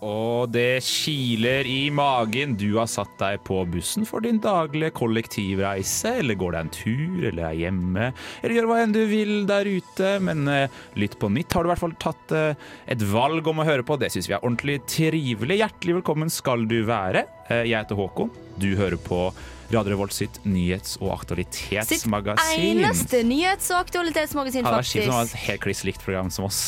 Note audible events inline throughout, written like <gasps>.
Og det kiler i magen. Du har satt deg på bussen for din daglige kollektivreise, eller går deg en tur, eller er hjemme, eller gjør hva enn du vil der ute. Men eh, Lytt på nytt har du i hvert fall tatt eh, et valg om å høre på. Det syns vi er ordentlig trivelig. Hjertelig velkommen skal du være. Eh, jeg heter Håkon. Du hører på Radio Revolt sitt nyhets- og aktualitetsmagasin. Sitt eneste nyhets- og aktualitetsmagasin, faktisk. Ja, det er det å ha et helt kliss likt program som oss.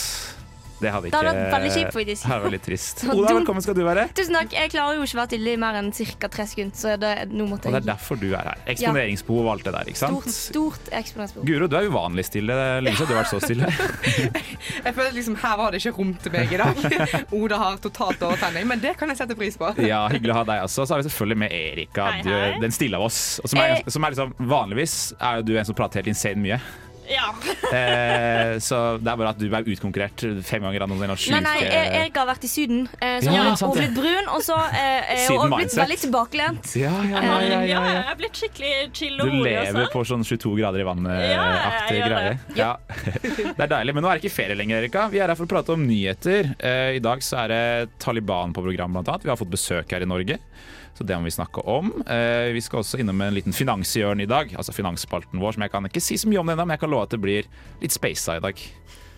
Det hadde Det ikke hadde vært veldig kjipt, faktisk. <laughs> Det var litt trist. Oda, velkommen skal du være. Tusen takk. Jeg klarer jo ikke å være stille i mer enn ca. tre sekunder, så det, nå måtte Og det er derfor du er her. Eksponeringsbehov og alt det der, ikke sant? stort eksponeringsbehov. Guro, du er uvanlig stille. Lenge siden du har vært så stille. <laughs> Jeg føler liksom Her var det ikke rom til meg i dag. <laughs> Oda har totalt overtenning, men det kan jeg sette pris på. Ja, Hyggelig å ha deg også. Så har vi selvfølgelig med Erika, Hei, du, hei. den stille av oss. Som er, Eh. som er liksom, vanligvis er jo du en som prater helt insane mye. Ja. <laughs> Eh, så det er bare at du er utkonkurrert fem ganger av noen Nei, sjuke nei, E- Erik har vært i Syden, eh, så Ja, hun har og blitt brun, og så eh, eh, Syden blitt veldig tilbakelent. ja, ja, ja, Ja, ja, ja, ja. jeg er blitt skikkelig chill og rolig. Du lever Også. på sånn 22 grader i Ja, vannet-aktig gjør greie. det. Ja. <laughs> Det er deilig. Men nå er det ikke ferie lenger, Erika. Vi er her for å prate om nyheter. Eh, I dag så er det Taliban på program, blant annet. Vi har fått besøk her i Norge. Så det må vi snakke om. Eh, vi skal også innom en liten finanshjørne i dag. Altså finansspalten vår, som jeg kan ikke si så mye om det ennå, men jeg kan love at det blir litt spasa i dag.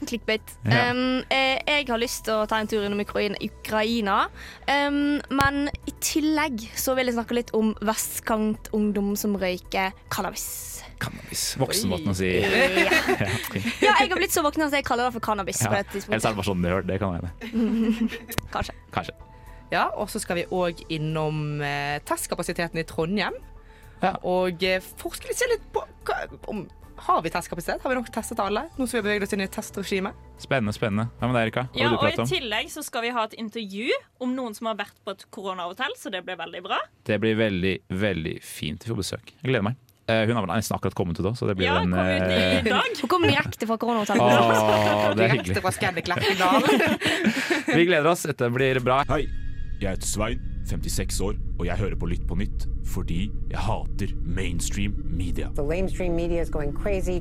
Clickbait. Ja. Um, eh, jeg har lyst til å ta en tur innom Ukraina, Ukraina. Um, men i tillegg så vil jeg snakke litt om vestkantungdom som røyker cannabis. Cannabis. Voksenmåten å si. <laughs> Ja. Ja, jeg har blitt så våken at jeg kaller det for cannabis. Ja. på dette Ellers er det bare sånn nerd. Det kan hende. <laughs> Kanskje. Kanskje. Ja, Og så skal vi òg innom eh, testkapasiteten i Trondheim. Ja. Og eh, forske litt, se litt på hva, om Har vi testkapasitet? Har vi nok testet alle? Nå som vi har beveget oss inn i testregimet? testregime. Spennende, spennende. Hva med deg, Erika? Hva Ja, vil du og I tillegg så skal vi ha et intervju om noen som har vært på et koronahotell, så det blir veldig bra. Det blir veldig, veldig fint. Vi får besøk. Jeg gleder meg. Eh, hun har vel nesten akkurat kommet ut òg, så det blir Ja, en kom ut eh, i dag. <laughs> Hun kom direkte fra koronahotellet. Hyggelig. Direkte fra Scandic Lerkendal. <laughs> Vi gleder oss. Dette blir bra. Hei, jeg heter Svein, 56 år, og jeg hører på Lytt på nytt fordi jeg hater mainstream media. The mainstream media is going crazy.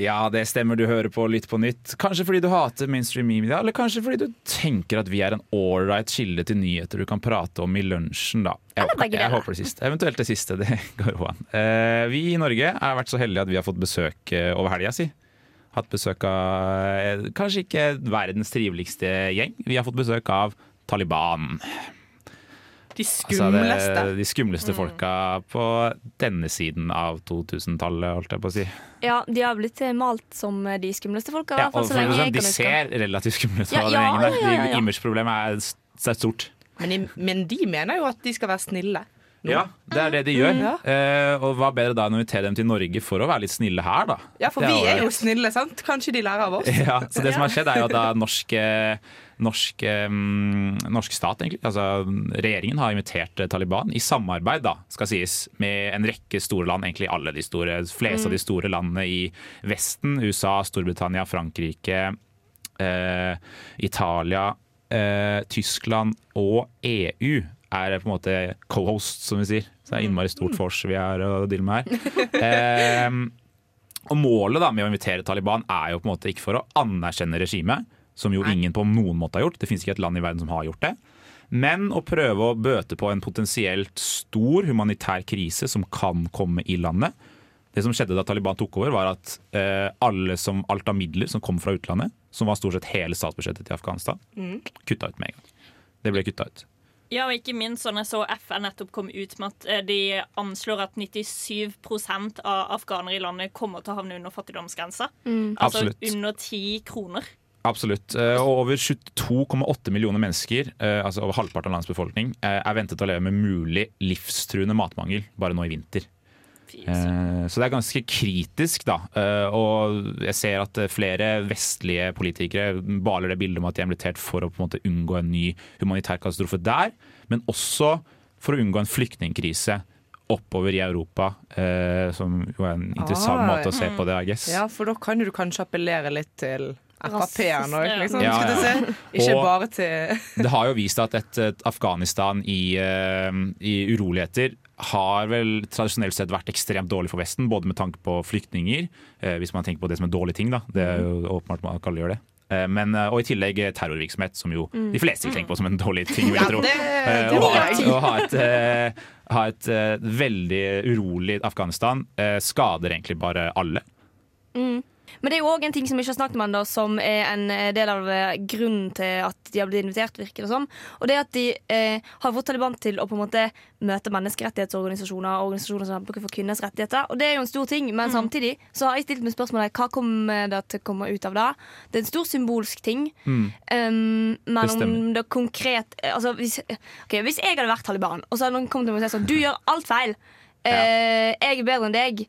Ja, det stemmer. Du hører på Lytt på nytt. Kanskje fordi du hater mainstream media, eller kanskje fordi du tenker at vi er en ålreit kilde til nyheter du kan prate om i lunsjen, da. Jeg, jeg, jeg håper det siste. Eventuelt det siste. <laughs> Det går an. Uh, vi i Norge har vært så heldige at vi har fått besøk eh, over helga, si. Hatt besøk av eh, kanskje ikke verdens triveligste gjeng. Vi har fått besøk av Taliban. De Altså, skumleste. det, de skumleste folka på denne siden av 2000-tallet, holdt jeg på å si. Ja, de har blitt eh, malt som eh, de skumleste folka. Ja, og så lenge sånn, de ser relativt skumle ut, Ja, ja, ja, ja, ja. Imageproblemet er, er stort. Men, de- men de mener jo at de skal være snille. Nå. Ja, det er det de gjør. Ja. Eh, og hva bedre da enn å invitere dem til Norge for å være litt snille her, da. Ja, for vi er jo snille, sant? Kanskje de lærer av oss. <laughs> Ja, så det som har skjedd er jo at da norsk, norsk, eh, norsk stat, egentlig, altså regjeringen har invitert eh, Taliban i samarbeid, da, skal sies, med en rekke store land, egentlig alle de store, fleste av de store landene i Vesten, USA, Storbritannia, Frankrike, eh, Italia, eh, Tyskland og EU er på en måte co-host, som vi sier. Så det er innmari stort fors vi er å deale med her. <laughs> Eh, og Målet da med å invitere Taliban er jo på en måte ikke for å anerkjenne regimet, som jo ingen på noen måte har gjort. Det fins ikke et land i verden som har gjort det. Men å prøve å bøte på en potensielt stor humanitær krise som kan komme i landet. Det som skjedde da Taliban tok over, var at eh, alle som, alt av midler som kom fra utlandet, som var stort sett hele statsbudsjettet til Afghanistan, kutta ut med en gang. Det ble kutta ut. Ja, og ikke minst sånn jeg så FN nettopp kom ut med at eh, de anslår at 97% av afghanere i landet kommer til å havne under fattigdomsgrensa. Altså Absolutt. under ti kroner. Absolutt. Eh, Og over 22,8 millioner mennesker, eh, altså over halvparten av landets befolkning, er ventet å leve med mulig livstruende matmangel bare nå i vinter. Eh, Så det er ganske kritisk, da. Eh, Og jeg ser at eh, flere vestlige politikere baler det bildet om at de er invitert for å på en måte unngå en ny humanitær katastrofe der, men også for å unngå en flyktningkrise oppover i Europa, eh, som jo er en interessant Ah, måte å se på det, I guess. Ja, for da kan du kanskje appellere litt til Frp-eren òg, liksom. Ja, ja. Ikke Og- bare til Det har jo vist at et, et Afghanistan i, i uroligheter har vel tradisjonelt sett vært ekstremt dårlig for Vesten, både med tanke på flyktninger, eh, hvis man tenker på det som en dårlig ting, da. Det er jo åpenbart man kaller gjøre det. Eh, Men, eh, og i tillegg terrorvirksomhet, som jo de fleste vil tenke på som en dårlig ting. vil jeg Ja, tro. det, Eh, det Å ha, et, å ha et, ha et veldig urolig Afghanistan skader egentlig bare alle. Men det er jo òg en ting som vi ikke har snakket om ennå, som er en eh, del av eh, grunnen til at de har blitt invitert, virker det som. Og det er at de eh, har fått Taliban til å på en måte møte menneskerettighetsorganisasjoner og organisasjoner som kjemper for kvinners rettigheter. Og det er jo en stor ting, men samtidig så har jeg stilt meg spørsmålet hva kommer det til å komme ut av det? Det er en stor symbolsk ting. Um, men Det om det konkret altså, hvis, okay, hvis jeg hadde vært Taliban, og så hadde noen kommet til meg og sagt sånn Du gjør alt feil. Eh, jeg er bedre enn deg.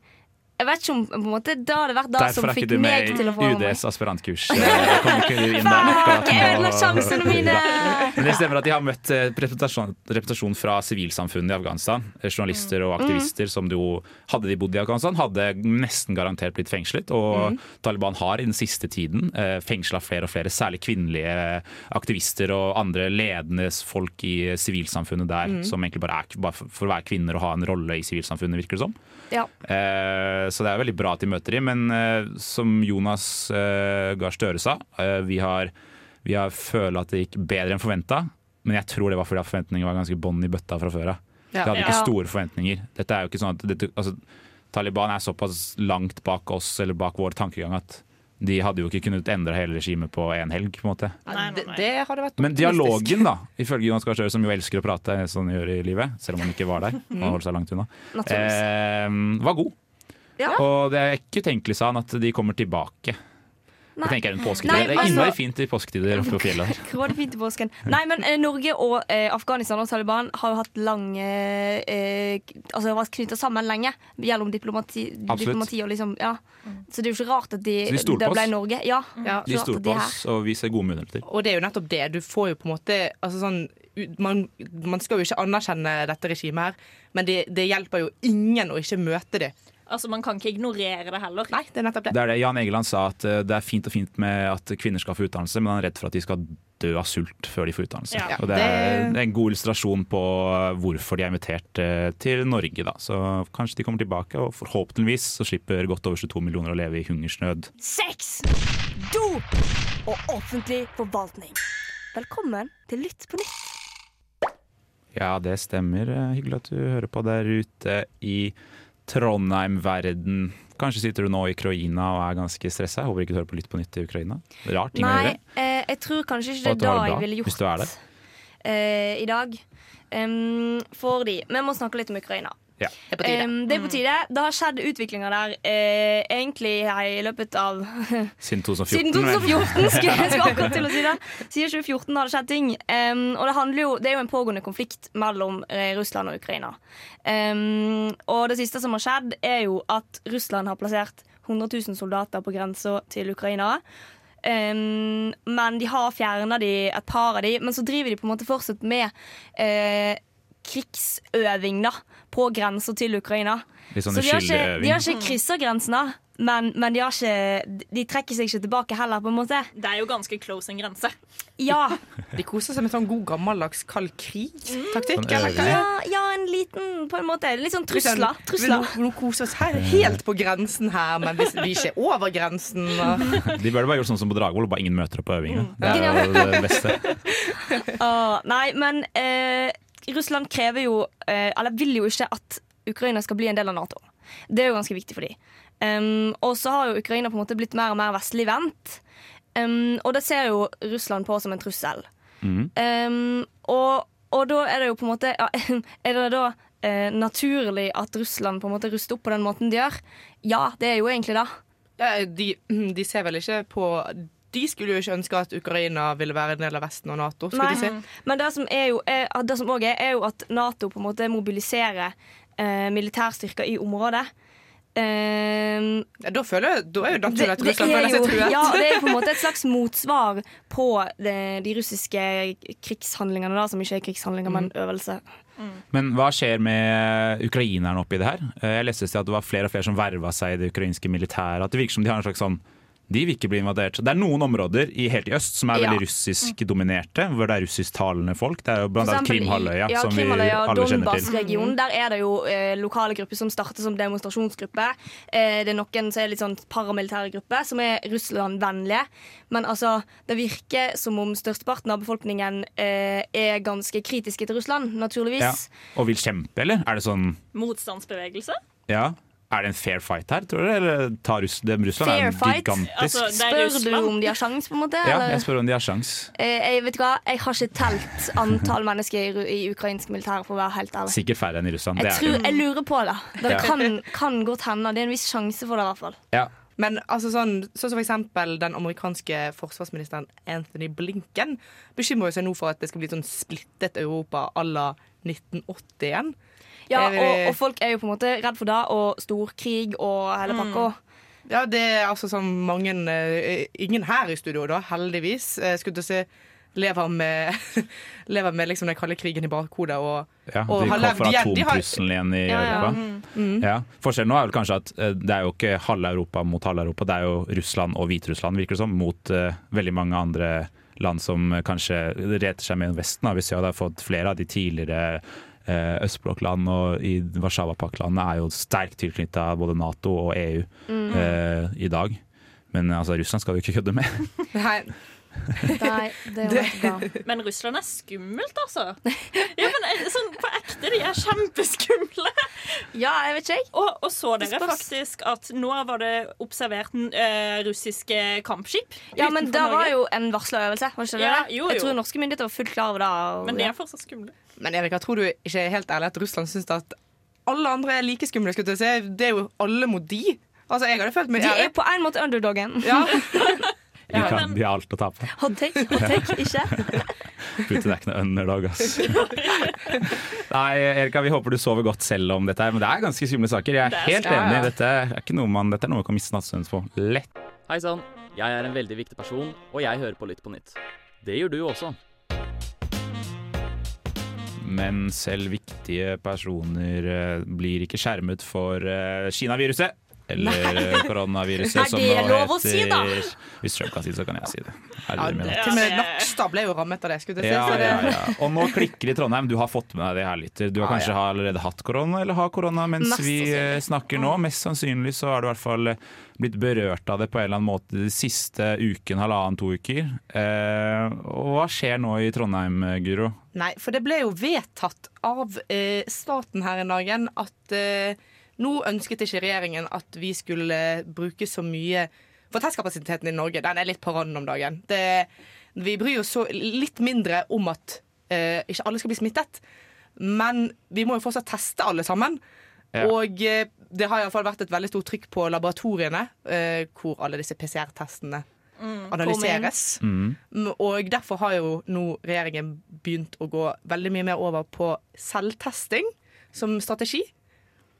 Jeg vet ikke om på en måte, det hadde vært det som Derfor er fikk ikke du meg med til å få meg. UDs aspirantkurs. Eh, <laughs> Jeg kommer ikke inn der akkurat Jeg ødela sjansene mine! <laughs> Men det stemmer at de har møtt eh, representasjon, representasjon fra sivilsamfunnet i Afghanistan. Eh, Journalister og aktivister som jo, hadde de bodd i Afghanistan, hadde nesten garantert blitt fengslet. Og Taliban har i den siste tiden eh, fengsla flere og flere, særlig kvinnelige aktivister og andre ledende folk i sivilsamfunnet der, som egentlig bare er bare for å være kvinner og ha en rolle i sivilsamfunnet, virker det som. Ja. Eh, så det er veldig bra at de møter dem, men eh, som Jonas eh, Gahr Støre sa, eh, vi har, vi har følt at det gikk bedre enn forventa. Men jeg tror det var fordi forventningene var ganske bånn i bøtta fra før av. De hadde ikke Ja. store forventninger. Dette er jo ikke sånn at dette, altså, Taliban er såpass langt bak oss eller bak vår tankegang at de hadde jo ikke kunnet endre hele regimet på én helg. på en måte. Nei, nei, Det, nei. det hadde vært Men dialogen, da, ifølge Jonas Gahr Støre, som jo elsker å prate sånn han gjør i livet, selv om han ikke var der, <laughs> og han holdt seg langt unna, eh, var god. Ja. Og det er ikke utenkelig, sa han, at de kommer tilbake. Nei. Det tenker jeg rundt. Nei, det er altså- fint i påsketider på fjellet <laughs> fint i påsken. Nei, men eh, Norge og eh, Afghanistan og Taliban har jo hatt lange eh, eh, Altså vært knytta sammen lenge gjennom diplomati, diplomati og liksom Ja. Så det er jo ikke rart at de, Så de stoler det på oss. Norge. Ja. Ja. De stoler på oss, og vi ser gode muligheter. Og det er jo nettopp det. Du får jo på en måte altså sånn, man, man skal jo ikke anerkjenne dette regimet her, men det, det hjelper jo ingen å ikke møte det. Altså, Man kan ikke ignorere det heller. Nei, det er nettopp det. Det er det Jan Egeland sa, at eh, det er fint og fint med at kvinner skal få utdannelse, men han er redd for at de skal dø av sult før de får utdannelse. Ja. Og det er, er en god illustrasjon på hvorfor de er invitert eh, til Norge. Da. Så kanskje de kommer tilbake, og forhåpentligvis så slipper godt over 22 millioner å leve i hungersnød. Sex, dop og offentlig forvaltning. Velkommen til Lytt på nytt. Ja, det stemmer. Eh, Hyggelig at du hører på der ute i Trondheim-verden. Kanskje sitter du nå i Ukraina og er ganske stressa. Håper ikke du hører på Lytt på nytt i Ukraina. Rart ting å Nei, gjøre. eh, jeg tror kanskje ikke det er da jeg ville gjort hvis du er det. eh, i dag. Um, fordi Vi må snakke litt om Ukraina. Ja. Det er. Um, det er på tide. Det har skjedd utviklinger der uh, egentlig i løpet av <laughs> Siden <laughs> 2014. Siden 2014, skulle jeg skulle akkurat til å si det. <laughs> Siden 2014 har det skjedd ting. Um, og det, jo, det er jo en pågående konflikt mellom eh, Russland og Ukraina. Um, og det siste som har skjedd, er jo at Russland har plassert 100 000 soldater på grensa til Ukraina. Um, men de har fjerna et par av de, men så driver de på en måte fortsatt med eh, krigsøving da, på grensa til Ukraina. Litt sånn Så de har ikke, de har ikke kryssa grensene, men, men de, har ikke, de trekker seg ikke tilbake heller, på en måte. Det er jo ganske close en grense. Ja, De koser seg med sånn god gammeldags kald krig-taktikk. Sånn hva? øving. ja, ja, en liten på en måte. Litt sånn trusler. Vi trusler. nå koser oss her, helt på grensen her, men hvis vi ikke er over grensen og... <laughs> De burde bare gjort sånn som på Dragvoll, bare ingen møter opp på øvingen. Mm. Det er jo det beste. <laughs> Åh, nei, men eh, Russland krever jo eh, Eller vil jo ikke at Ukraina skal bli en del av Nato. Det er jo ganske viktig for dem. Um, og så har jo Ukraina på en måte blitt mer og mer vestlig vendt. Um, og det ser jo Russland på som en trussel. Mm. Um, og, og da er det jo på en måte ja, <laughs> Er det da eh, naturlig at Russland på en måte ruster opp på den måten de gjør? Ja, det er jo egentlig det. De, de ser vel ikke på De skulle jo ikke ønske at Ukraina ville være en del av Vesten og Nato. skulle Nei. de si. Men det som er jo er, det som også er, er jo at Nato på en måte mobiliserer eh, militærstyrker i området. Um, Ja, da, føler jeg, da er jo naturlig at Russland er føler seg truet. Ja, det er på en måte et <laughs> slags motsvar på det, de russiske krigshandlingene, da, som ikke er krigshandlinger, men øvelse. Men hva skjer med ukrainerne oppi det her? Eh, Jeg leste at det var flere og flere som verva seg i det ukrainske militæret. At det virker som de har en slags sånn de vil ikke bli invadert. Det er noen områder i, helt i øst som er Ja. veldig russiskdominerte, hvor det er russisktalende folk. Det er jo blant annet Krimhalvøya, ja, som vi alle kjenner til. Donbas-regionen. Der er det jo eh, lokale grupper som starter som demonstrasjonsgruppe. Eh, det er noen som er litt sånn paramilitære grupper, som er Russland-vennlige. Men altså, det virker som om størsteparten av befolkningen eh, er ganske kritiske til Russland, naturligvis. Ja. Og vil kjempe, eller? Er det sånn Motstandsbevegelse. Ja. Er det en fair fight her, tror dere? Eller tar Russ det, Russland Fair er fight? gigantisk. Altså, er Spør du om de har sjans, på en måte? ja, eller? jeg spør om de har sjans. Eh, jeg vet ikke hva, jeg har ikke telt antall <laughs> mennesker i, i ukrainsk militær, for å være helt ærlig. Sikkert færre enn i Russland. Jeg, Det er det tror, jeg lurer på det. Det Ja. kan, kan godt hende. Det er en viss sjanse for det, i hvert fall. Ja. Men altså sånn, sånn som for eksempel den amerikanske forsvarsministeren Anthony Blinken bekymrer seg nå for at det skal bli sånn splittet Europa à la 1980 igjen. Ja, og, og folk er jo på en måte redd for det, og storkrig og hele pakka. Ja, det er altså sånn mange eh, Ingen her i studio, da, heldigvis. Skulle til å si lever med, <laughs> lever med liksom den kalde krigen i bakhodet og, Ja, og har levd igjen. De har- igjen i Ja, ja. mm. Ja. Forskjellen nå er vel kanskje at eh, det er jo ikke halve Europa mot halve Europa, det er jo Russland og Hviterussland, virker det som, mot uh, veldig mange andre land som eh, kanskje reter seg med Vesten. Hvis Vi har fått flere av de tidligere eh, østblokkland og i Warszawa-paktlandene er jo sterkt tilknytta både Nato og EU eh, i dag. Men altså, Russland skal vi ikke kødde med. Nei, Nei, det var ikke bra. Men Russland er skummelt, altså. Ja, men eh, sånn På ekte, de er kjempeskumle. Ja, jeg vet ikke. Og, og så dere faktisk at nå var det observert eh, russiske kampskip Ja, men det var jo en varsla øvelse. Var ikke det? Ja, jo, Jeg tror norske myndigheter var fullt klar over det. Og, Men de er fortsatt skumle. Men Erika, tror du ikke helt ærlig at Russland syns at alle andre er like skumle? skulle jeg si? Det er jo alle mot de. Altså, jeg hadde følt meg de er på en måte underdogen. ja. <laughs> De, kan, de har alt å tape. Hot take, hot take, ikke? <laughs> Putte er ikke noe underdog, ass. <laughs> Nei, Erika, vi håper du sover godt selv om dette her, men det er ganske skumle saker. Jeg er helt enig. Dette er ikke noe man, dette er noe man kan miste nattsøvn på. Lett. Hei sann, jeg er en veldig viktig person, og jeg hører på Lytt på nytt. Det gjør du også. Men selv viktige personer eh, blir ikke skjermet for eh, Kina-viruset. Eller eh, koronaviruset, Er som det nå lov å si, da? Hvis Trump kan si det, så kan jeg si det. Ja, det, til og med Nakstad ble jo rammet av det. skulle jeg si. Ja, si. Ja, ja. Og nå klikker det i Trondheim. Du har fått med deg det her, lytter. Du har Ja, kanskje ja. allerede hatt korona, eller har korona mens Mest vi sannsynlig. snakker nå. Mest sannsynlig så har du i hvert fall blitt berørt av det på en eller annen måte de siste uken, halvannen, to uker. Eh, og hva skjer nå i Trondheim, Guro? Nei, for det ble jo vedtatt av eh, staten her i dagen at eh, nå ønsket ikke regjeringen at vi skulle bruke så mye For testkapasiteten i Norge den er litt på randen om dagen. Det, vi bryr oss så litt mindre om at uh, ikke alle skal bli smittet. Men vi må jo fortsatt teste alle sammen. Ja. Og uh, det har iallfall vært et veldig stort trykk på laboratoriene, uh, hvor alle disse PCR-testene analyseres. Mm. Mm, Og derfor har jo nå regjeringen begynt å gå veldig mye mer over på selvtesting som strategi.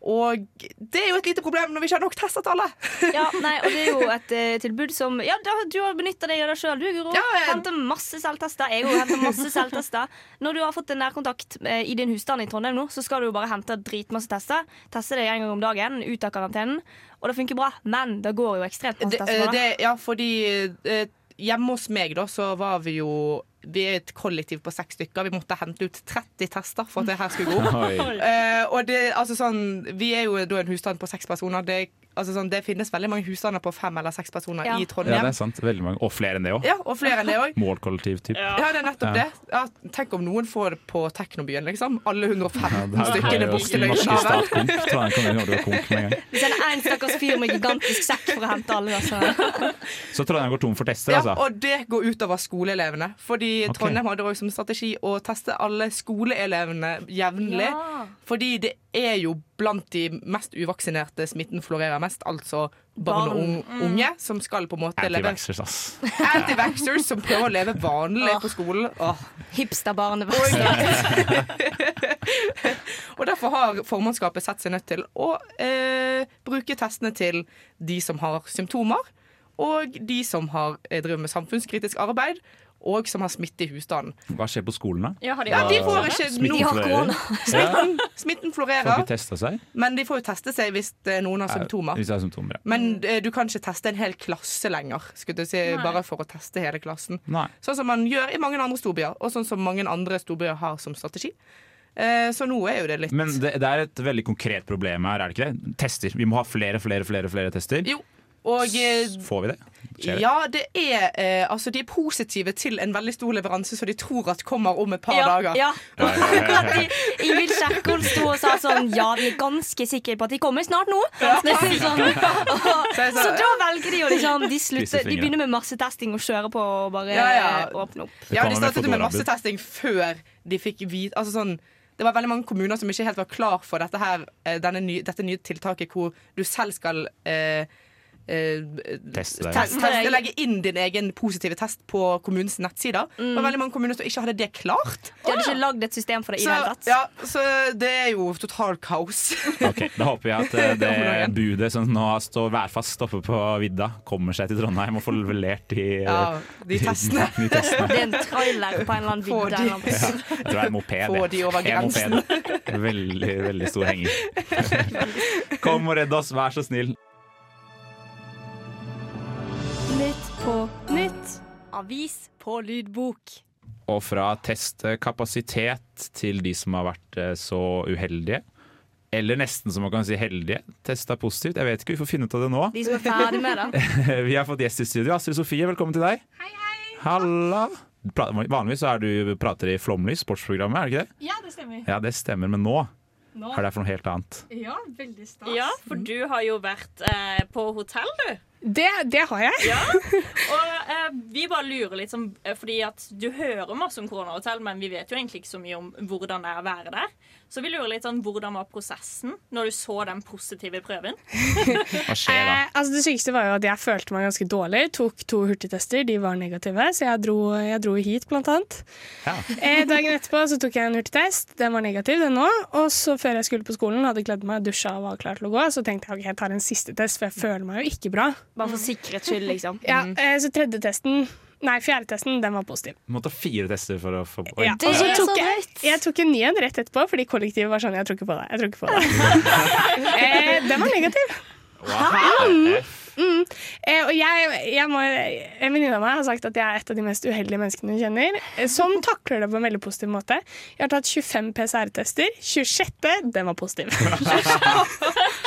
Og det er jo et lite problem når vi ikke har nok testet alle. Ja, <laughs> nei, og det er jo et uh, tilbud som Ja, da, du har benytta deg av det sjøl, du, Guro. Ja, jeg- Henter masse selvtester. Jeg òg henter masse selvtester. Når du har fått en nærkontakt uh, i din husstand i Trondheim nå, så skal du jo bare hente dritmasse tester. Teste deg en gang om dagen, ut av karantenen. Og det funker bra, men det går jo ekstremt masse tester eh, på det. det, ja, fordi eh, hjemme hos meg da, så var vi jo Vi er et kollektiv på seks stykker. Vi måtte hente ut 30 tester for at det her skulle gå <laughs> opp. Eh, og det, altså sånn, vi er jo da en husstand på seks personer. Det, altså sånn, det finnes veldig mange husstander på fem eller seks personer Ja. i Ja, Trondheim. det er sant. Veldig mange. Og flere enn det òg. Ja, og flere enn det òg. <laughs> Målkollektiv, type. Ja. Ja, det er nettopp Ja. det. Ja, tenk om noen får det på Teknobyen, liksom. Alle 115 Det stykkene borte bort til jo norske Løypenhaven. stat konk. Trondheim kommune kommer til å gå konk med en. Vi sender én stakkars fyr med gigantisk sekk for å hente alle. Altså. Så Trondheim går tom for tester, Ja, altså? og det går utover skoleelevene. Fordi okay. Trondheim hadde også som strategi å teste alle skoleelevene jevnlig. Ja. Fordi det er jo blant de mest uvaksinerte smitten florerer mest, altså barn og ung- unge, som skal på en måte leve Anti-vaxxers, ass. Anti-vaxxers som prøver å leve vanlig på skolen. Åh. Hipsterbarnet. <laughs> Og derfor har formannskapet sett seg nødt til å eh, bruke testene til de som har symptomer, og de som har eh, drevet med samfunnskritisk arbeid, og som har smitte i husstanden. Hva skjer på skolen, da? Ja, har de Ja, de får ikke Smitten noe. Smitten, smitten Får florerer, ikke testa seg? men de får jo teste seg hvis eh, noen har symptomer. Hvis det er symptomer, ja. Men eh, du kan ikke teste en hel klasse lenger, skulle du si, Nei. bare for å teste hele klassen. Nei. Sånn som man gjør i mange andre storbyer, og sånn som mange andre storbyer har som strategi. Eh, Så nå er jo det litt Men det, det er et veldig konkret problem her, er det ikke det? Tester. Vi må ha flere, flere, flere, flere tester. Jo, og eh, Får vi det? Skjer det? ja, det er eh, Altså, de er positive til en veldig stor leveranse som de tror at kommer om et par Ja, dager. ja. <laughs> Akkurat <laughs> de, Ingvild Kjerkol sto og sa sånn Ja, vi er ganske sikre på at de kommer snart nå. Det er sånn, <laughs> og, så da velger de å liksom De, slutter, de begynner med massetesting og kjører på og bare Ja, ja. åpne opp. Ja, de startet med massetesting før de fikk vite altså sånn, Det var veldig mange kommuner som ikke helt var klar for dette, her, eh, denne ny, dette nye tiltaket hvor du selv skal eh, eh, Teste deg. test, test, legge inn din egen positive test på kommunens nettsider. Det var veldig mange kommuner som ikke hadde det klart. De hadde ikke lagd et system for det i det hele tatt. ja, så det er jo total kaos. <laughs> Ok, Da håper jeg at eh, <laughs> det budet som nå står værfast oppe på vidda, kommer seg til Trondheim og får levert de, eh, Ja, de testene. <laughs> de testene. Det er en trailer på en eller annen vidde. de- ja. Jeg tror det er en moped. Få det. de over grensen. moped. Veldig, veldig stor henger. Kom og redd oss, vær så snill. På nytt. Avis på lydbok. Og fra testkapasitet til de som har vært eh, så uheldige. Eller nesten som man kan si heldige. Testa positivt. Jeg vet ikke, vi får finne ut av det nå. De som er ferdig med det. <laughs> Vi har fått gjest i studio. Astrid Sofie, velkommen til deg. Hei, hei. Halla. Vanligvis så er du prater i Flåmlys, sportsprogrammet, er det ikke det? Ja, det stemmer. Ja, det stemmer, men nå Nå. er det for noe helt annet. Ja, veldig stas. Ja, for du har jo vært eh, på hotell, du. Det, det har jeg. Ja. <laughs> Og eh, vi bare lurer litt sånn, fordi at du hører masse om koronahotell, men vi vet jo egentlig ikke så mye om hvordan det er å være der. Så vi lurer litt sånn, hvordan var prosessen når du så den positive prøven? <laughs> Hva skjer da? Eh, altså det sykeste var jo at jeg følte meg ganske dårlig. Tok to hurtigtester, de var negative, så jeg dro, jeg dro hit blant annet. Ja. Eh, dagen etterpå så tok jeg en hurtigtest, den var negativ den òg. Og så før jeg skulle på skolen, hadde kledd meg, dusja og var klar til å gå, så tenkte jeg ok, jeg tar en siste test, for jeg føler meg jo ikke bra. Bare for sikkerhets skyld, liksom. Ja, eh, Så tredje testen, nei fjerde testen, den var positiv. Du måtte ha fire tester for å få Oi. Ja, Det og så er tok jeg, drøyt. jeg tok en ny en rett etterpå, fordi kollektivet var sånn Jeg tror ikke på deg. Jeg tror ikke på deg. <laughs> eh, den var negativ. Wow. Eh, og jeg, jeg må, en venninne av meg har sagt at jeg er et av de mest uheldige menneskene hun kjenner, eh, som takler det på en veldig positiv måte. Jeg har tatt 25 PCR-tester. 26. den var positiv. <laughs>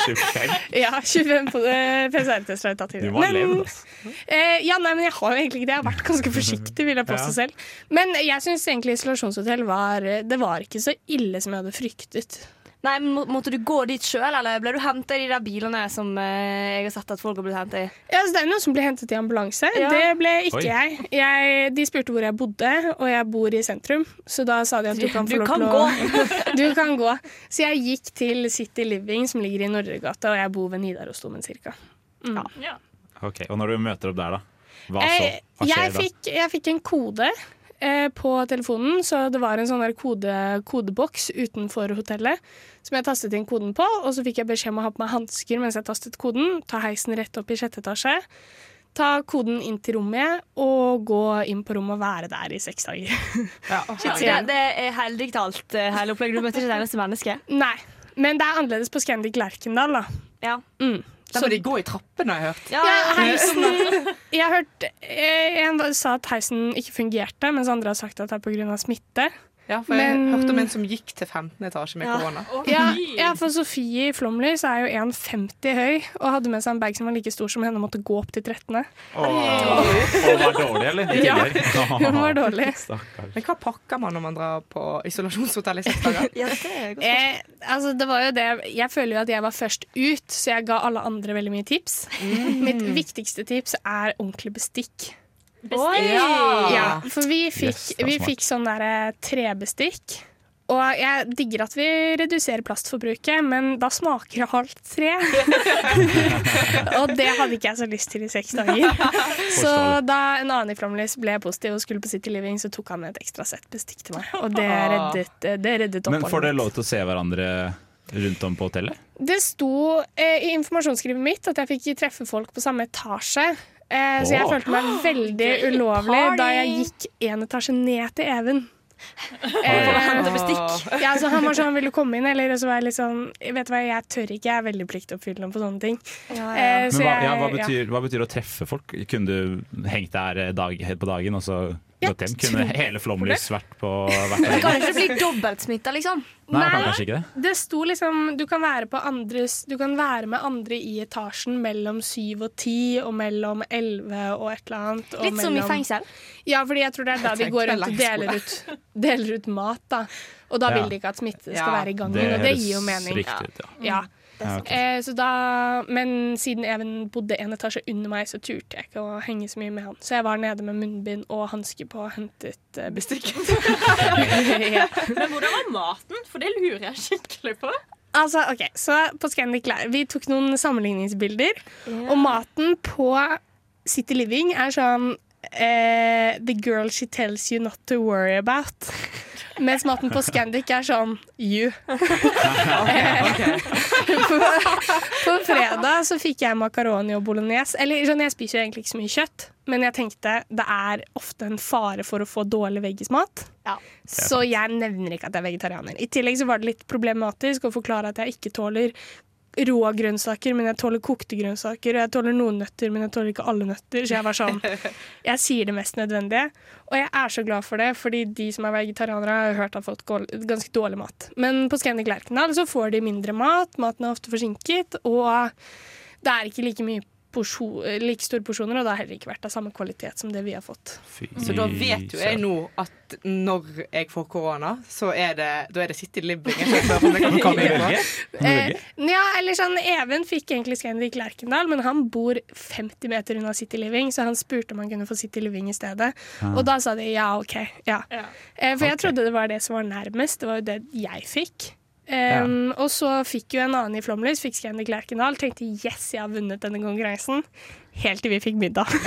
25. <laughs> ja, 25 po- eh, PCR-tester har jeg tatt Du tidligere. må ha levd, altså. eh, ja, nei, men jeg har jo egentlig ikke det. Jeg har vært ganske forsiktig, vil jeg <laughs> påstå Ja. selv. Men jeg syns egentlig isolasjonshotell var Det var ikke så ille som jeg hadde fryktet. Nei, men må- Måtte du gå dit sjøl, eller ble du henta i de der bilene som eh, jeg har sett at folk har blitt henta i? Ja, så det er jo noen som blir hentet i ambulanse. Ja. Det ble ikke jeg. jeg. De spurte hvor jeg bodde, og jeg bor i sentrum. Så da sa de at du kan få Du lov kan til å <laughs> Du kan gå. Så jeg gikk til City Living, som ligger i Nordregata, og jeg bor ved Nidarosdomen cirka. Ja. Ok, Og når du møter opp der, da? Hva så? Eh, Hva jeg, skjer da? fikk, jeg fikk en kode eh, på telefonen, så det var en sånn der kode, kodeboks utenfor hotellet som jeg tastet inn koden på, og så fikk jeg beskjed om å ha på meg hansker mens jeg tastet koden, ta heisen rett opp i sjette etasje, ta koden inn til rommet og gå inn på rommet og være der i seks dager. <laughs> Så det, det er heldig digitalt, eh, hele opplegget. Du møtte ikke et eneste menneske? Nei, men det er annerledes på Scandic Lerkendal, da. Ja. Mm. Så de går i trappene, har jeg hørt. Ja, Ja, heisen <laughs> Jeg har hørt eh, En sa at heisen ikke fungerte, mens andre har sagt at det er pga. smitte. Ja, for jeg Men- hørte om en som gikk til 15. etasje med korona. Ja, ja, for Sofie i Flåmlys er jo 1,50 høy og hadde med seg en bag som var like stor som henne og måtte gå opp til 13. Åh, <laughs> hun var dårlig, eller? Ja, hun var dårlig. Stakkars. Men hva pakker man når man drar på isolasjonshotell i seks dager? <laughs> ja det er godt. Eh, altså det var jo det Jeg føler jo at jeg var først ut, så jeg ga alle andre veldig mye tips. Mitt viktigste tips er ordentlig bestikk. Oi! Ja, for vi fikk, Yes, vi fikk sånn derre trebestikk. Og jeg digger at vi reduserer plastforbruket, men da smaker det halvt tre. <laughs> og det hadde ikke jeg så lyst til i seks dager. Så da en annen i Flåmlys ble positiv og skulle på City Living, så tok han med et ekstra sett bestikk til meg. Og det reddet, det reddet Men får dere lov til å se hverandre rundt om på hotellet? Det sto eh, i informasjonsskrivet mitt at jeg fikk treffe folk på samme etasje. Eh, så jeg følte meg veldig <gasps> ulovlig da jeg gikk en etasje ned til Even. Eh. <laughs> Ja, så Han var sånn, han ville komme inn? Eller så var jeg litt sånn Vet du hva, jeg tør ikke. Jeg er veldig pliktoppfyllende på sånne ting. Eh, så Men hva, jeg- ja, hva, betyr, hva betyr å treffe folk? Kunne du hengt der eh, dag, på dagen og så Ja, gått hjem? Kunne hele flomlys vært på hvert Det der kan ikke bli dobbeltsmitta, liksom. Nei, Nei, kanskje ikke det. Det sto liksom Du kan være, på andres, du kan være med andre i etasjen mellom syv og ti, og mellom elleve og et eller annet. og Litt som i fengsel. Ja, fordi jeg tror det er da de går rundt og deler ut, <laughs> deler ut mat. da Og da Ja. vil de ikke at smitte skal Ja, være i gangen, og det gir jo mening. riktig ja. Ja. Ja, ok. Eh, så da, men siden Even bodde en etasje under meg, så turte jeg ikke å henge så mye med han. Så jeg var nede med munnbind og hansker på og hentet eh, bestikk. <laughs> ja. Men hvordan var maten? For det lurer jeg skikkelig på. Altså, ok, så på Scandic Live Vi tok noen sammenligningsbilder, og maten på City Living er sånn eh, The girl she tells you not to worry about. <laughs> Mens maten på Scandic er sånn you. <laughs> på, på fredag så fikk jeg makaroni og bolognese. Eller sånn, Jeg spiser jo egentlig ikke så mye kjøtt, men jeg tenkte det er ofte en fare for å få dårlig veggismat. Så jeg nevner ikke at jeg er vegetarianer. I tillegg så var det litt problematisk å forklare at jeg ikke tåler rå grønnsaker, men jeg tåler kokte grønnsaker. Og jeg tåler noen nøtter, men jeg tåler ikke alle nøtter. Så jeg var sånn <laughs> Jeg sier det mest nødvendige. Og jeg er så glad for det, fordi de som er vegetarianere, har hørt har fått gå- ganske dårlig mat. Men på Scandic Lerkendal så får de mindre mat, maten er ofte forsinket, og det er ikke like mye porsjon, like store porsjoner, og det har heller ikke vært av samme kvalitet som det vi har fått. Fy Så da vet jo jeg nå at når jeg får korona, så er det, da er det City Living jeg jeg kan vi velge. Eh, ja, eller sånn, Even fikk egentlig Scandic Lerkendal, men han bor 50 meter unna City Living, så han spurte om han kunne få City Living i stedet. Og da sa de ja, OK. Ja. Ja. Eh, for jeg Ok. trodde det var det som var nærmest. Det var jo det jeg fikk. Um, Og så fikk jo en annen i Flåmlys, fikk Scandic Lerkendal. Tenkte yes, jeg har vunnet denne konkurransen. Helt til vi fikk middag. <laughs>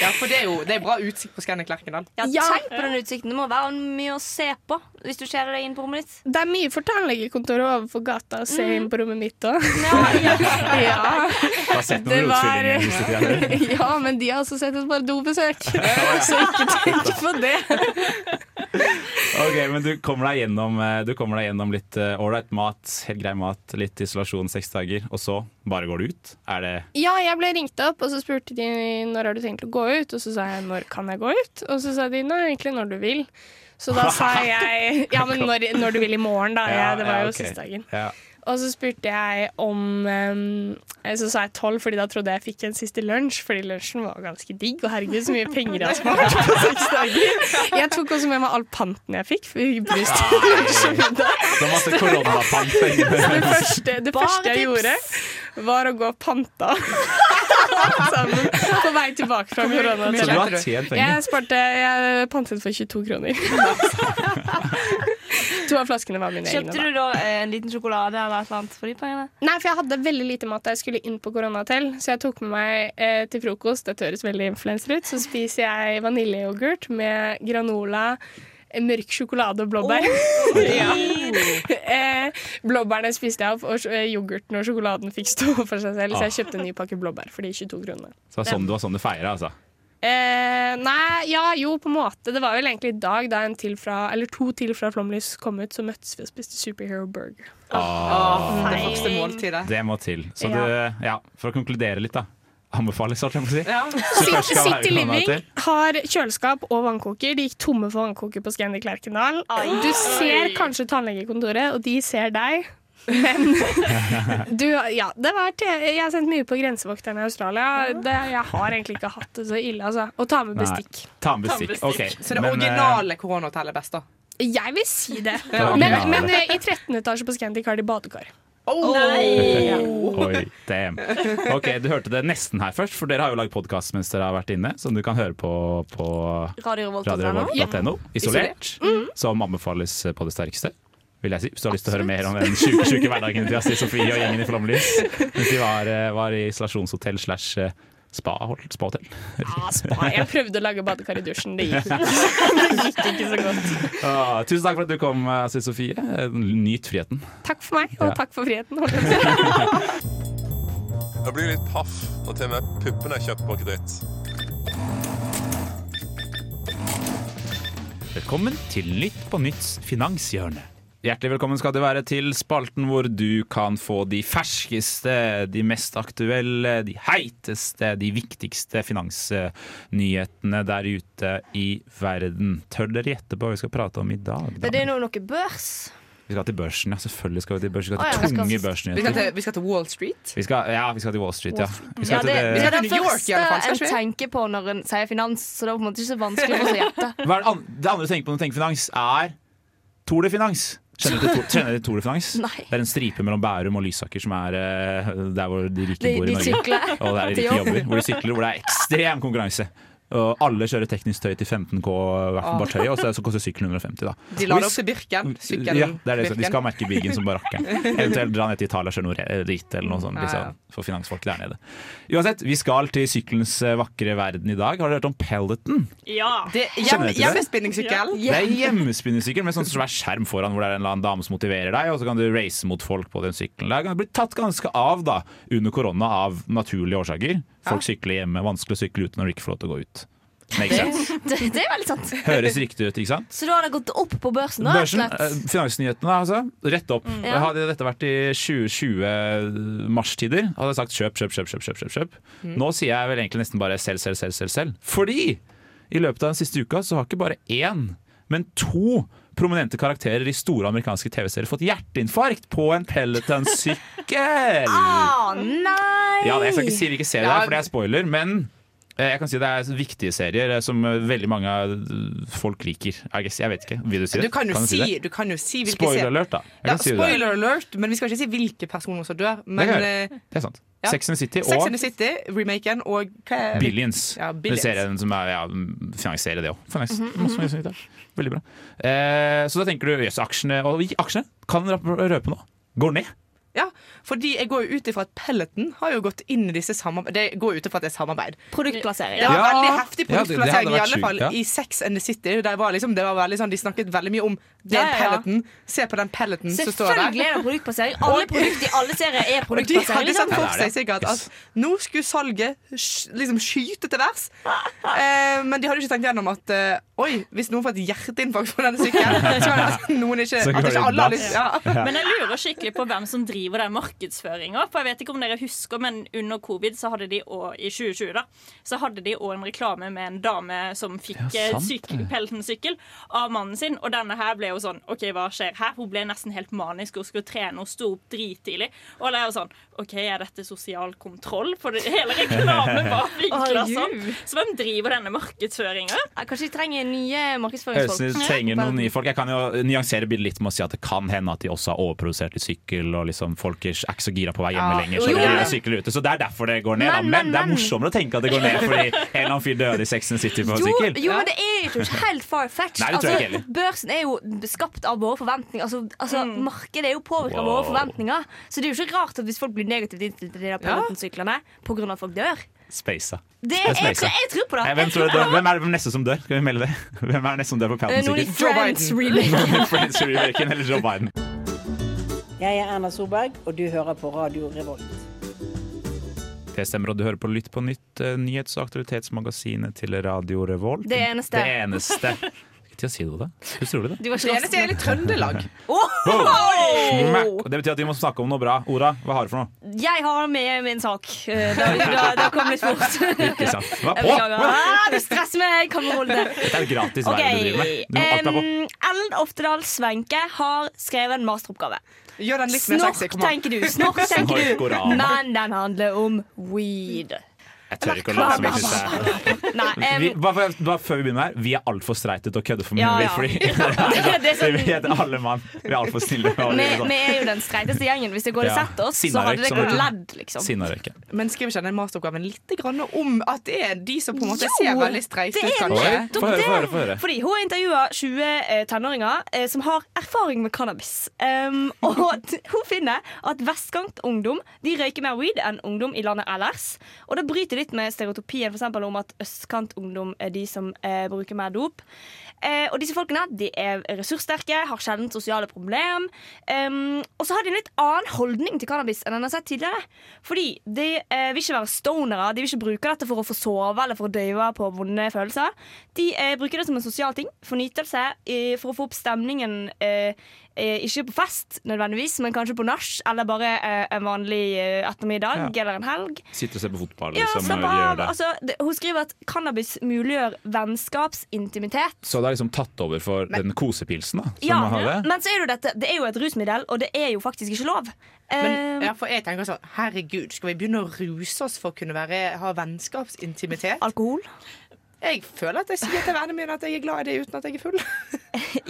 Ja, for det er jo det er bra utsikt på Scandic Lerkendal. Ja, Ja. Tenk på den utsikten. Det må være mye å se på hvis du ser deg inn på rommet ditt. Det er mye for tannlegekontoret overfor gata å se inn på rommet mitt òg. Ja, ja. <laughs> Ja. Har sett Det noen var- <laughs> ja, men de har også sett oss bare dobesøk. Så ikke tenk på det. Ok, men du kommer deg gjennom, eh, du kommer deg gjennom litt ålreit mat, helt grei mat, litt isolasjon seks dager, og så bare går du ut? Er det Ja, jeg ble ringt opp, og så spurte de når har du tenkt å gå ut. Og så sa jeg når kan jeg gå ut? Og så sa de nei, egentlig når du vil. Så da sa <laughs> jeg ja, men når, når du vil i morgen, da. <laughs> Ja, det var ja, jo siste dagen. ja. Og så spurte jeg om um, Så sa jeg tolv, Fordi da trodde jeg jeg fikk en siste lunsj. Fordi lunsjen var ganske digg. Og herregud, så mye penger jeg har spart på seks dager. Jeg tok også med meg all panten jeg fikk. Brus til lunsj og middag. Det var masse koronapant. <laughs> Det første, det første jeg gjorde, var å gå og panta <laughs> sammen på vei tilbake fra Så du har tjent penger? Jeg sparte, jeg pantet for 22 kroner. <laughs> <laughs> To av flaskene var mine egne. Kjøpte du da eh, en liten sjokolade eller et eller annet for de pengene? Nei, for jeg hadde veldig lite mat da jeg skulle inn på koronahotell. Så jeg tok med meg eh, til frokost Dette høres veldig influenser ut. Så spiser jeg vaniljeyoghurt med granola, eh, mørk sjokolade og blåbær. <laughs> ja. eh, blåbærene spiste jeg opp, og eh, yoghurten og sjokoladen fikk stå for seg selv. Så jeg kjøpte en ny pakke blåbær for de 22 kronene. Så det var sånn, du, var sånn du feira, altså? Eh, nei, ja, jo, på en måte. Det var vel egentlig i dag da en til fra, eller to til fra Flomlys kom ut, så møttes vi og spiste Superhero Burger. Åh, det første måltidet. Det må til. Så du, ja, for å konkludere litt, da. Anbefales, holdt jeg på å si. Ja. <laughs> City. Living har kjøleskap og vannkoker. De gikk tomme for vannkoker på Scandic Lerkendal. Du ser kanskje tannlegekontoret, og de ser deg. Men du, ja, det var te jeg har sendt mye på grensevokterne i Australia. Det, jeg har egentlig ikke hatt det så ille. Altså. Og ta med Nei. bestikk. Ta med bestikk. Okay. Så det Men, eh, originale koronahotellet er best, da? Jeg vil si det. <laughs> Ja, Men, men eh, i 13. etasje på Scandic har de badekar. Oh. Oi, damn. Ok, Du hørte det nesten her først, for dere har jo lagd podkast mens dere har vært inne, som du kan høre på på Radiorevolt.no. Radio Isolert. Mm. Som anbefales på det sterkeste. Vil jeg si, Hvis du har lyst til å høre mer om den sjuke, sjuke hverdagen til <laughs> Astrid Sofie og gjengen i Flomlys mens de var, eh, var i isolasjonshotell slash spahotell. spa-. Ja, spa. Jeg prøvde å lage badekar i dusjen. Det gikk <laughs> det gikk ikke så godt. Ah, tusen takk for at du kom, Astrid Sofie. Eh, Nyt friheten. Takk for meg, og Ja. takk for friheten. <laughs> Jeg blir litt paff når til og med puppene er kjøpt på kreditt. Velkommen til Nytt på Nytts finanshjørne. Hjertelig velkommen skal du være til spalten hvor du kan få de ferskeste, de mest aktuelle, de heiteste, de viktigste finansnyhetene der ute i verden. Tør dere gjette på hva vi skal prate om i dag? Det er noe, noe børs. Vi skal til børsen, ja. Selvfølgelig skal vi til børsen. Vi ja, skal vi til skal- tunge Vi skal, børsnyheter. til, vi skal til Wall Street. Vi skal, ja, vi skal til Wall Street, ja. Vi Ja, skal det, til det det, er det New York, i alle fall, første skal en vi? tenker på når en sier finans, så det er på en måte ikke så vanskelig å gjette. Hva er det, andre du tenker på når du tenker finans, er Tour de Finans. Kjenner du til Tour- de France? Det er en stripe mellom Bærum og Lysaker som er eh, der hvor de rike De- bor i de sykler og der de rike jobber. Hvor de sykler, hvor det er ekstrem konkurranse. Og alle kjører teknisk tøy til 15K hvert ah. tøy, og så så koster sykkelen 150. da. De lar opp til Birken. Sykkelen. Ja, det er det, de skal merke Birken som barakken. <laughs> Eventuelt dra ned til Italia og kjøre noe ritt eller noe sånt Ja, ja. liksom, for finansfolk der nede. Uansett, vi skal til sykkelens eh, vakre verden i dag. Har dere hørt om Peloton? Ja. Det hjem, du til det? hjemmespinningssykkel. Det er hjemmespinningsykkel med sånn svær skjerm foran hvor det er en eller annen dame som motiverer deg, og så kan du race mot folk på den sykkelen. Det har blitt tatt ganske av da, under korona av naturlige årsaker. Folk sykler hjemme, vanskelig å sykle ute når du ikke får lov til å gå ut. Sense. <laughs> Det, det er veldig sant. Høres riktig ut, ikke sant? Så da har det gått opp på børsen? da, Børsen, eh, finansnyhetene, altså. Rett opp. Ja. Hadde dette vært i 2020-marstider, hadde jeg sagt kjøp, kjøp. kjøp, kjøp, kjøp, kjøp. Mm. Nå sier jeg vel egentlig nesten bare selv, selv, selv, selv. selv. Fordi i løpet av den siste uka så har ikke bare én, men to prominente karakterer i store amerikanske TV-serier fått hjerteinfarkt på en Peloton-sykkel! Å nei! Ja, jeg skal ikke si hvilken serie det er, for det er spoiler, men jeg kan si det er viktige serier eh, som eh, veldig mange folk liker. Jeg vet ikke. Vil du si Du det? kan jo jeg si, det? du kan jo si Spoiler alert, da. Ja, si spoiler alert, men vi skal ikke si hvilke personer som dør. Men kan eh, Det er sant. Ja. Sex and City Sex og and the City, remaken, og Billions. Ja, Billions. serien som er ja, finansierer det òg. Mm -hmm. Veldig bra. Eh, så da tenker du jøss, aksjene Og aksjene kan røpe noe. Går ned. Ja, fordi jeg går jo ut ifra at Pelleten har jo gått inn i disse samarbeid... Det går ut ifra at det er samarbeid. Produktplassering. Det var Ja. veldig heftig Ja, det- det i alle fall ja. i Sex and the City. Det var liksom, det var veldig sånn, de snakket veldig mye om den Ja, er ja, ja. Peloton. Se på den Pelleten som står der. Selvfølgelig er det produktplassering. Alle produkter i alle serier er <laughs> Og de hadde Liksom. sett for det er seg sikkert at nå skulle salget liksom skyte til værs. <laughs> Eh, men de hadde ikke tenkt gjennom at eh, oi, hvis noen får et hjerteinfarkt på denne sykkelen, så kan det noen ikke, <laughs> at ikke alle har lyst ja. Men jeg lurer skikkelig på hvem som driver den markedsføringa. For jeg vet ikke om dere husker, men under covid så hadde de også, i 2020 da, så hadde de òg en reklame med en dame som fikk Ja, Pelton-sykkel av mannen sin. Og denne her ble jo sånn OK, hva skjer her? Hun ble nesten helt manisk og skulle trene og sto opp drittidlig. Og det er jo sånn OK, er dette sosial kontroll? For det, hele reklamen var <laughs> vinkla sånn. Så hvem driver denne markedsføringa? Kanskje de trenger nye markedsføringsfolk. Jeg, trenger noen nye folk. Jeg kan jo nyansere bildet litt med å si at det kan hende at de også har overprodusert i sykkel, og liksom folk er ikke så gira på å være hjemme Ja. lenger. Så Jo, de sykler ute. Så det er derfor det går ned. da. Men, Men, men, det er morsommere å tenke at det går ned <laughs> fordi en eller annen fyr døde i Sex and City på sykkel. jo, men det er jo ikke helt far-fetched. Det jeg Altså, børsen er jo skapt av våre forventninger. Altså, altså Markedet er jo påvirka av våre forventninger. Så det er jo ikke rart at hvis folk blir negativt innstilt til de der Peloton-syklene pga. at folk dør. Space. Det, Det er jeg, jeg tror på det. Hvem, tror du, hvem er det neste som dør? Skal vi melde det? <laughs> Hvem er det neste som dør på Eh, Noen i Friends remake. <laughs> Friends remaken eller Joe Biden? Jeg er Erna Solberg, og du hører på Radio Revolt. Det stemmer, og du hører på Lytt på nytt, eh, nyhets- og aktualitetsmagasinet til Radio Revolt. Det eneste. Det eneste. Til å si det, da? Hvordan tror du det? Du var Det eneste er litt Trøndelag. <laughs> Smack! Og Det betyr at vi må snakke om noe bra. Ora, hva har du for noe? Jeg har med min sak. Eh, Da, da, da kom litt fort. <laughs> Ikke sant? Hva Jeg på? beklager. Ah, du stresser meg! Kan vi holde det? Dette er et gratis er du driver med. Du må alt på. Ellen Oftedal Svenke har skrevet en masteroppgave. Gjør den litt mer sexy. Snork, tenker du. Snork, tenker du. Men den handler om weed. Jeg tør ikke å late som jeg syns det er bare, bare før vi begynner her, vi er altfor streite til å kødde for mye Ja, ja. Free. <laughs> Det er sånn- Vi heter alle mann. Vi er altfor snille. vi, sånn. vi er jo den streiteste gjengen. Hvis det går og setter oss, så hadde det gått ledd, liksom. Men skriver ikke den masteroppgaven litt grann om at det er de som på en måte Jo, ser veldig streite ut, kanskje? Få høre, få høre, høre. Fordi hun har intervjua 20 eh, tenåringer eh, som har erfaring med cannabis. Um, og hun finner at vestkantungdom de røyker mer weed enn ungdom i landet ellers. Og da bryter litt med stereotypien for om at østkantungdom er de som eh, bruker mer dop. Eh, og disse folkene de er ressurssterke, har sjelden sosiale problem. Um, og så har de en litt annen holdning til cannabis enn en har sett tidligere. Fordi de eh, vil ikke være stonere, de vil ikke bruke dette for å få sove eller for å døyve på vonde følelser. De eh, bruker det som en sosial ting, for nytelse, eh, for å få opp stemningen. Eh, ikke på fest nødvendigvis, men kanskje på nach, eller bare eh, en vanlig eh, ettermiddag Ja. eller en helg. Sitte og se på fotball, Ja, liksom. slapp og gjøre av. Altså, det, hun skriver at cannabis muliggjør vennskapsintimitet. Så det er liksom tatt over for den kosepilsen, da. Som Ja, har det. men så er det, jo dette, det er jo et rusmiddel, og det er jo faktisk ikke lov. Men, Eh, ja, for jeg tenker sånn, herregud, Skal vi begynne å ruse oss for å kunne være, ha vennskapsintimitet? Alkohol? Jeg føler at jeg sier til vennene mine at jeg er glad i det uten at jeg er full. <laughs>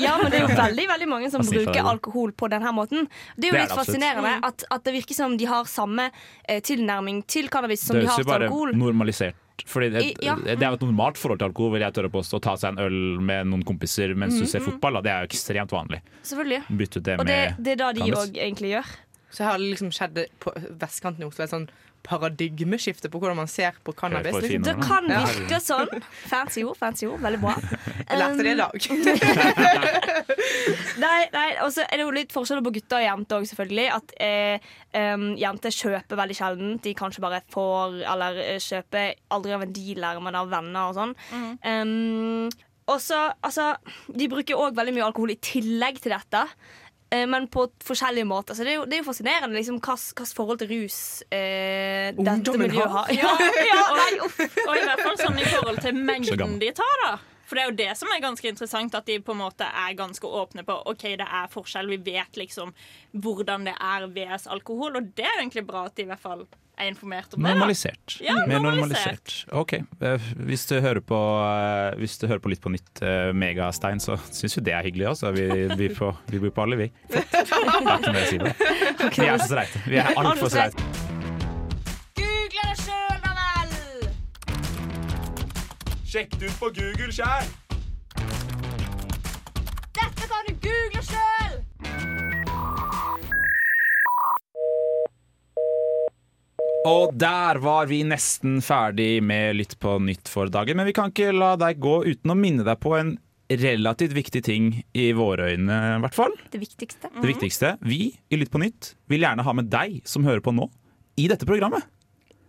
Ja, men det er jo veldig veldig mange som bruker alkohol på denne måten. Det er jo Det er litt fascinerende at, at det virker som de har samme eh, tilnærming til cannabis som de har til alkohol. Det er jo bare normalisert Fordi det, ja. det er jo et normalt forhold til alkohol, vil jeg tørre å påstå. Å ta seg en øl med noen kompiser mens du Mhm. ser fotball, da. det er jo ekstremt vanlig. Selvfølgelig. Bytte ut det Og det, med det er da de òg egentlig gjør. Så her har det liksom skjedd på vestkanten i Oslo et sånn paradigmeskifte på hvordan man ser på cannabis. fine Det kan Ja. virke sånn. Fancy ord, fancy ord. Veldig bra. Jeg lærte det i dag. <laughs> Nei, nei, og så er det jo litt forskjell på gutter og jenter òg, selvfølgelig. At eh, em, jenter kjøper veldig sjelden. De kanskje bare får, eller eh, kjøper aldri av en dealer, men av venner og sånn. Em, og så, altså De bruker òg veldig mye alkohol i tillegg til dette. Eh, Men på forskjellige måter. Så det er jo, det er jo fascinerende liksom, hva forhold til rus eh, dette miljøet har. har. Ja, ja, nei, og, og i hvert fall sånn i forhold til mengden de tar, da. For det er jo det som er ganske interessant, at de på en måte er ganske åpne på OK, det er forskjell, vi vet liksom hvordan det er VS alkohol, og det er egentlig bra at de i hvert fall er informert om det. da. Normalisert. Ja, normalisert. normalisert. OK. Eh, Hvis du hører på, eh, hvis du hører på Litt på nytt, eh, Megastein, så syns jo det er hyggelig. Altså. Vi, vi, får, vi bor på alle, vi. Det si det. Vi er så streite. Vi er altfor streite. Sjekk det ut på Google sjæl! Dette kan du google sjøl! Og der var vi nesten ferdig med Lytt på nytt for dagen. Men vi kan ikke la deg gå uten å minne deg på en relativt viktig ting i våre øyne, i hvert fall. Det viktigste. Det viktigste. Vi i Lytt på nytt vil gjerne ha med deg som hører på nå, i dette programmet.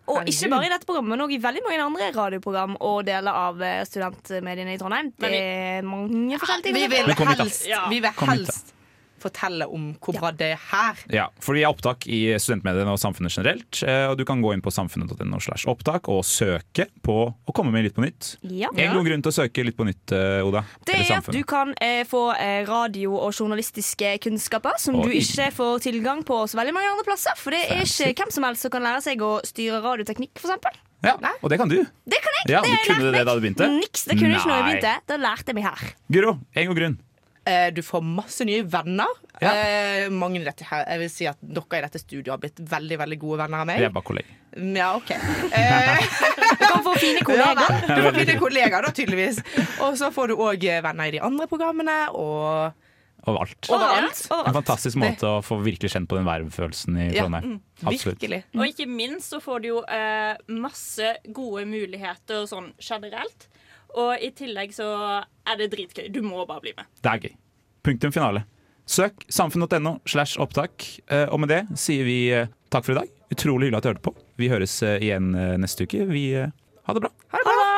Og ikke bare i dette programmet, men òg i veldig mange andre radioprogram og deler av eh, studentmediene i Trondheim. Det er mange forskjellige ting. Vi vil helst, Ja. vi vil helst fortelle om hvor bra det er her. Ja, for vi har opptak i studentmediene og samfunnet generelt. eh, Og du kan gå inn på samfunnet.no slash opptak og søke på å komme med Litt på nytt. Ja. En god grunn til å søke Litt på nytt, eh, Oda. Det er at du kan eh, få eh, radio- og journalistiske kunnskaper som du ikke får tilgang på så veldig mange andre plasser. For det er ikke hvem som helst som kan lære seg å styre radioteknikk, eksempel. Ja, og det kan du. Det kan jeg! Ja, det du kunne det da du begynte? Niks, det kunne jeg ikke når jeg begynte. Da lærte jeg meg her. Guro, en god grunn. Eh, Du får masse nye venner. Eh, mange i dette her, jeg vil si at Dere i dette studioet har blitt veldig veldig gode venner av meg. Vi er bare kolleger. Mm, Ja, ok <laughs> eh, Du kan få fine kollegaer. Ja, du får fine kollegaer, da, tydeligvis. Og så får du òg venner i de andre programmene, og Overalt. overalt. En fantastisk måte å få virkelig kjent på den vervefølelsen i Ja, mm. Og ikke minst så får du jo eh, masse gode muligheter sånn generelt. Og i tillegg så er det dritgøy. Du må bare bli med. Det er gøy. Punktum finale. Søk samfunn.no slash opptak. Eh, Og med det sier vi eh, takk for i dag. Utrolig hyggelig at du hørte på. Vi høres eh, igjen neste uke. Vi Ha det bra. Ha det bra!